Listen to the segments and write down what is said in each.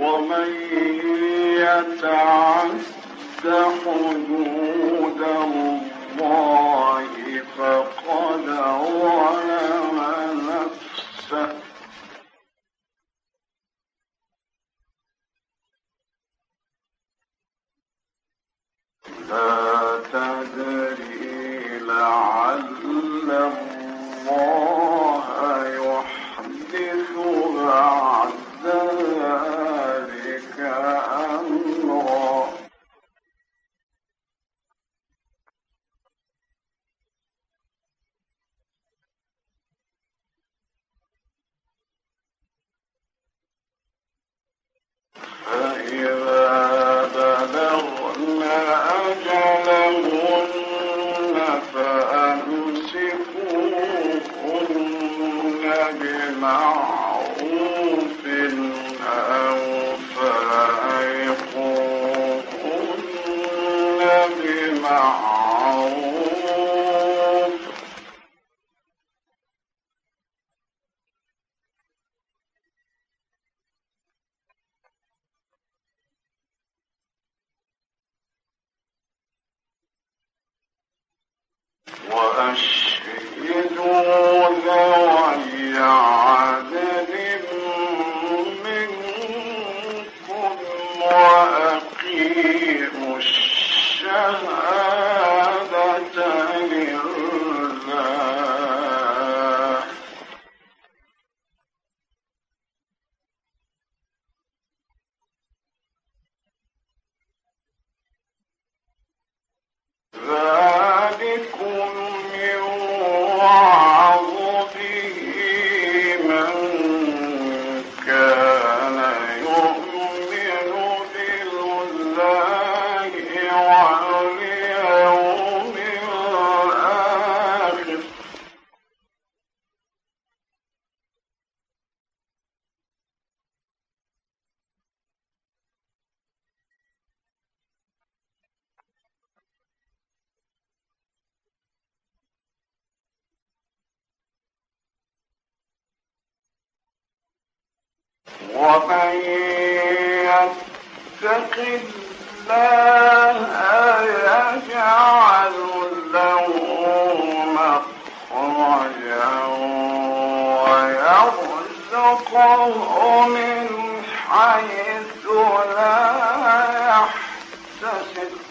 ومن يتعد حدود الله فقد نفسه. لا تدري لعل الله فآمنوا يرزقه من حيث لا يحتسب.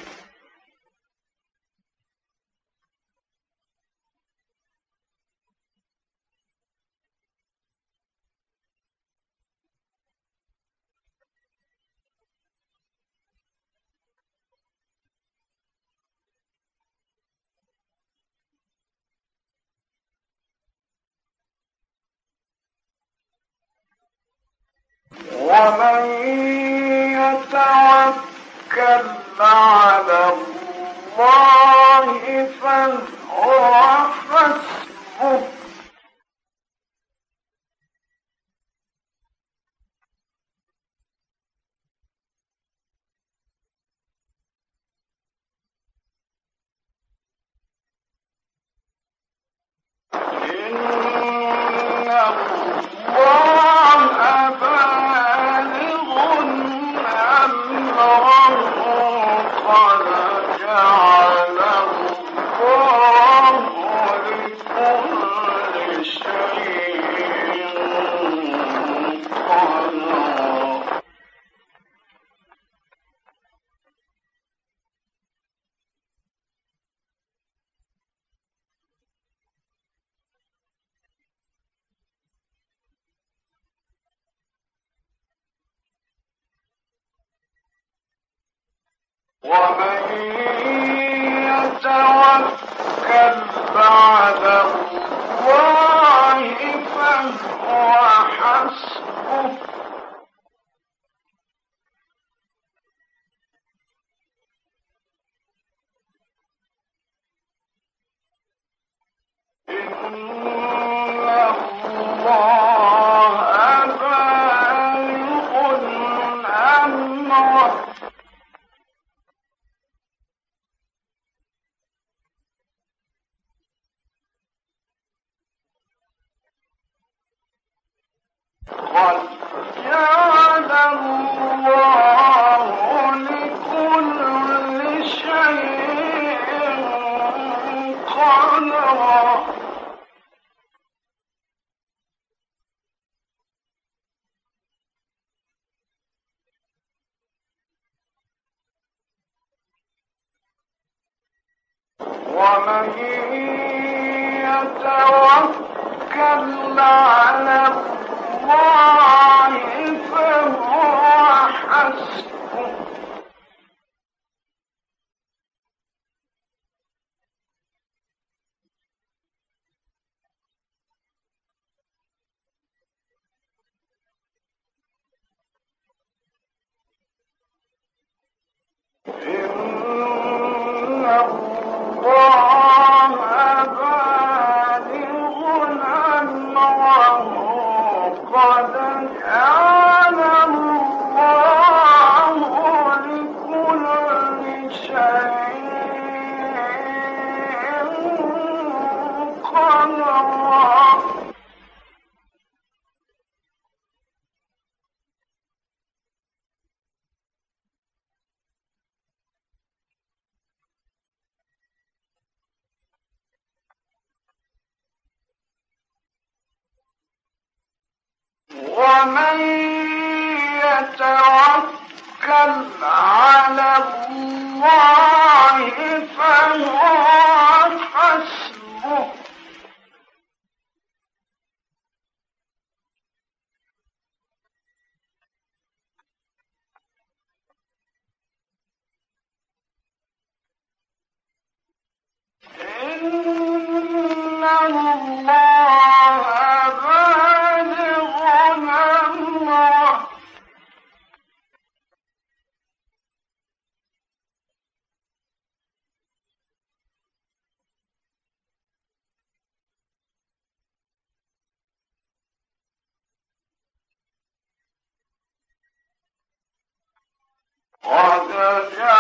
ومن يتوكل على الله فهو حسبه. إن الله Oh, good job.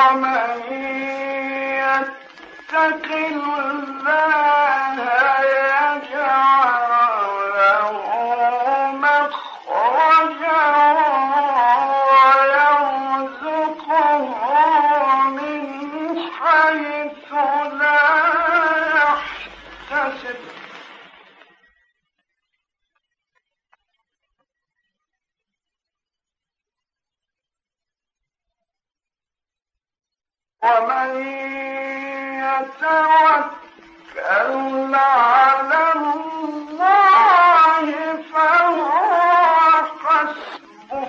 ومن يتق الله ومن يتوكل على الله فهو حسبه.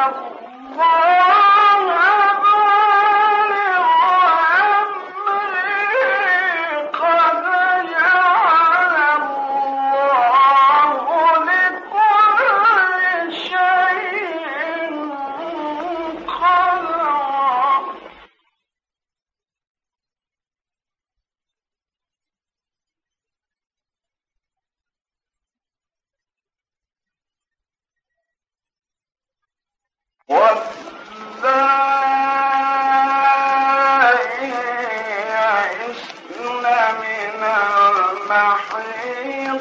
Dios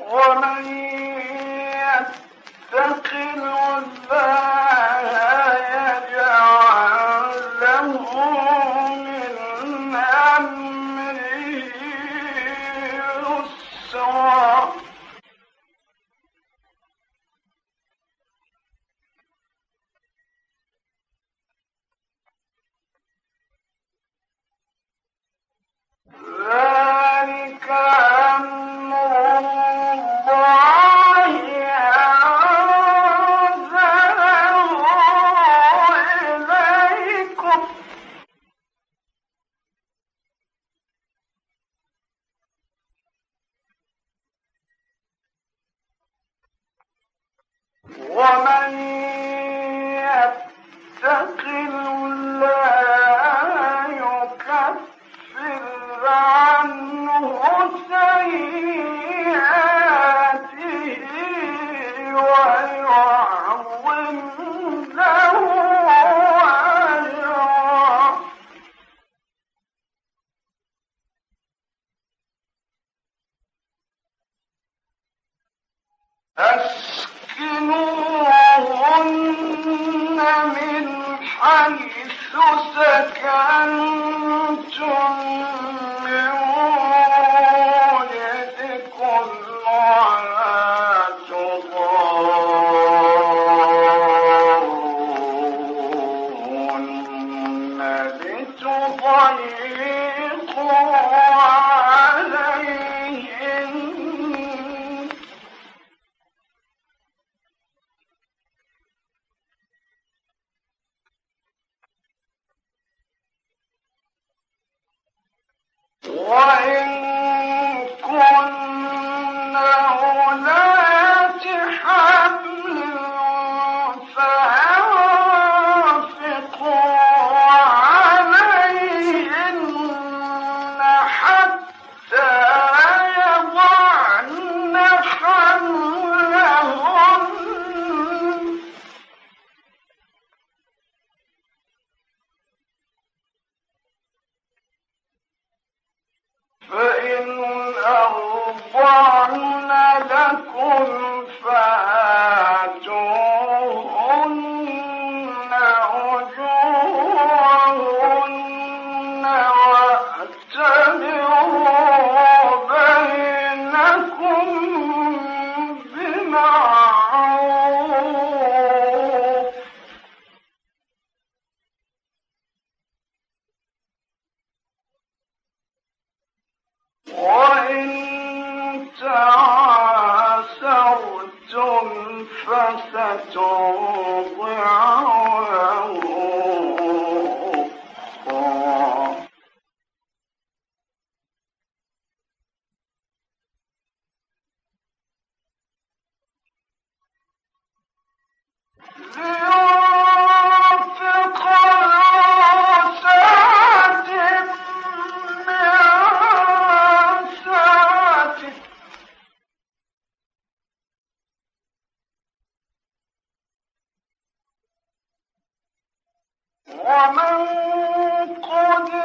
ومن يتق Sir! ومن قدر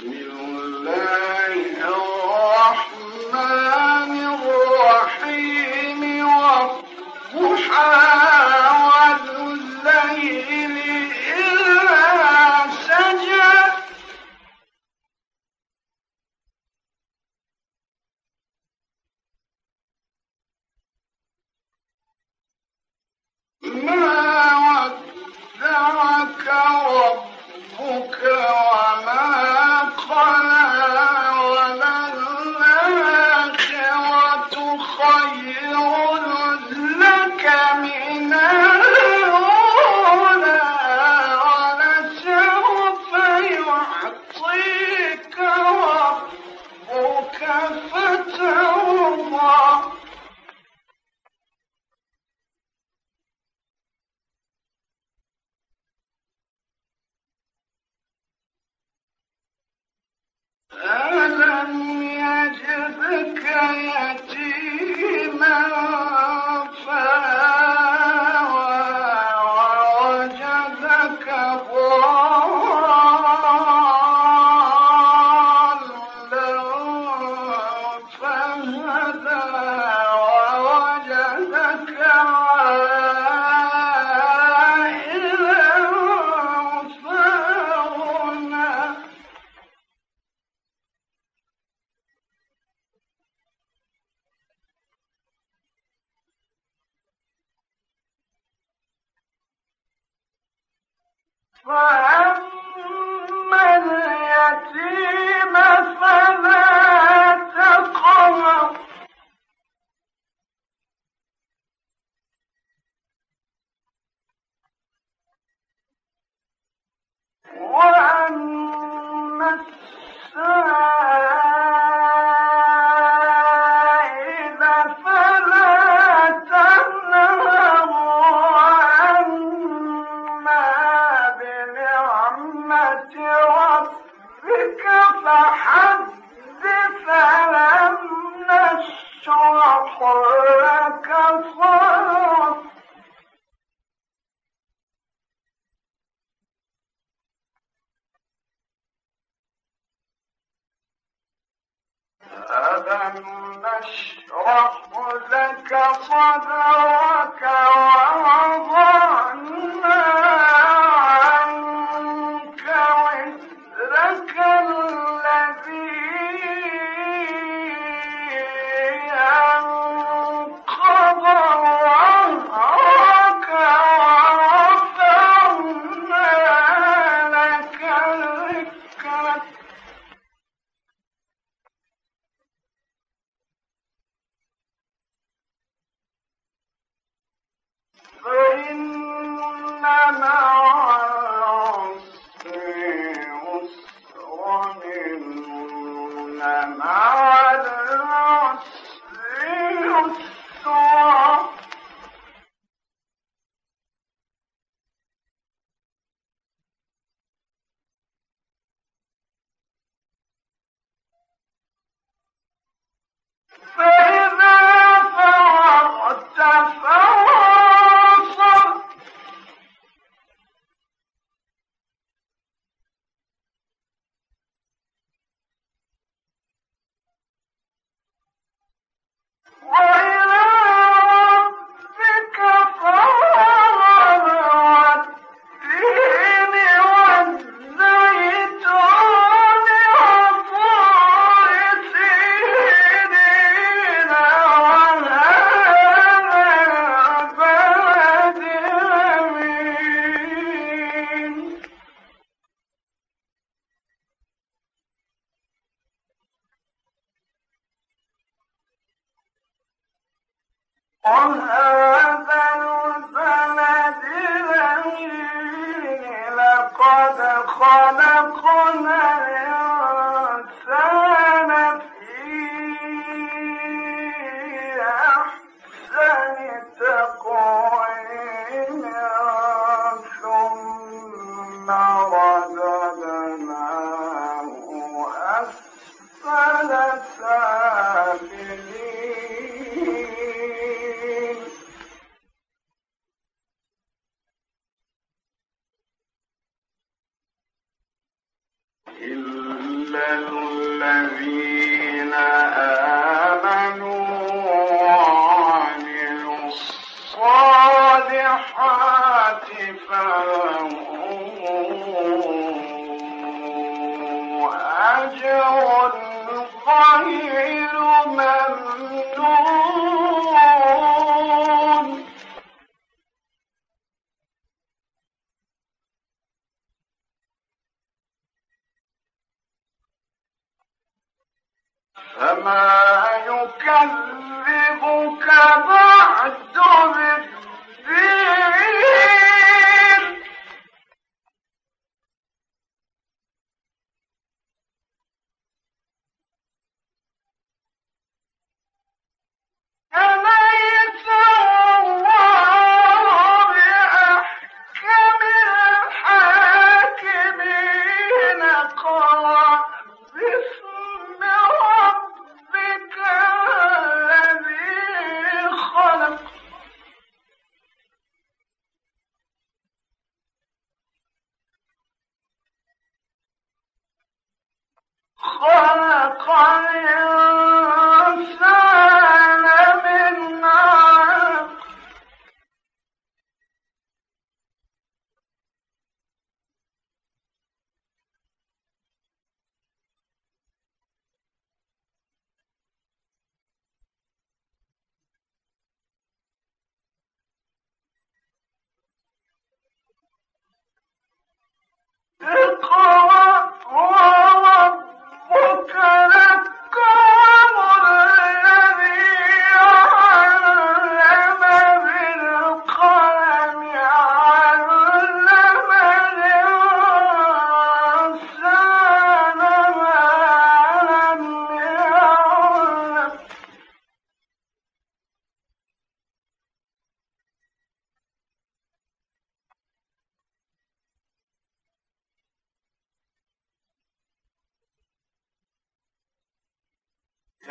Yeah. اليتيم فلا تقهر. نشرح لك صدرك ووضعنا قد خلق وما يكلم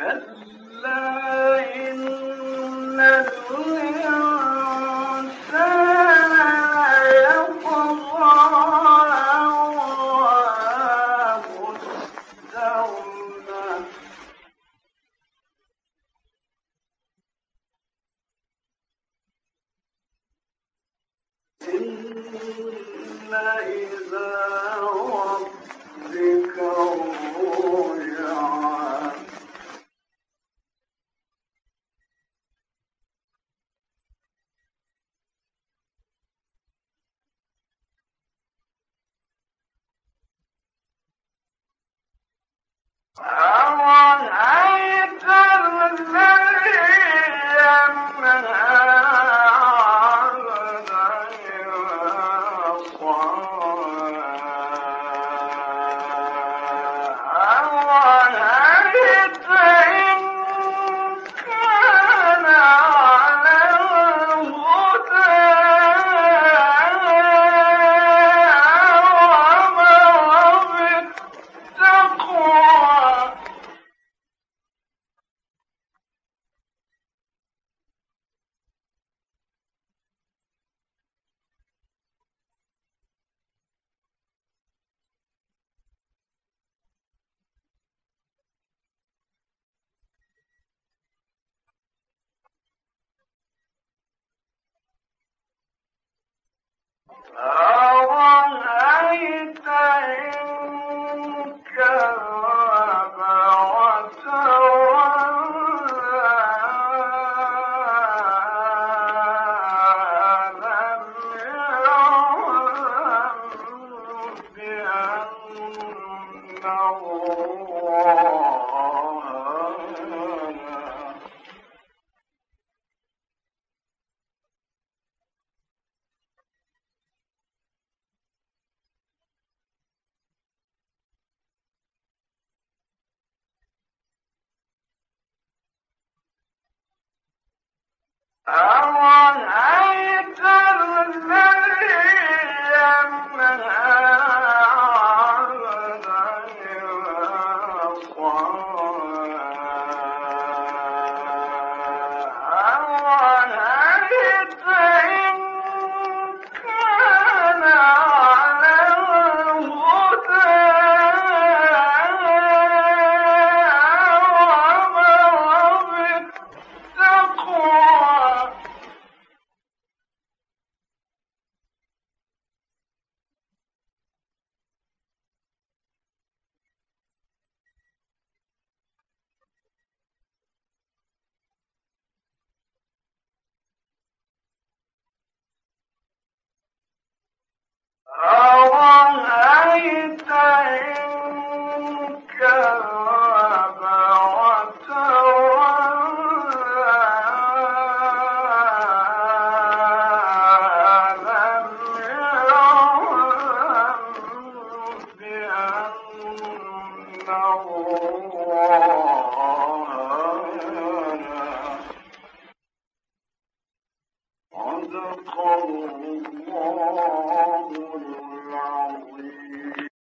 الله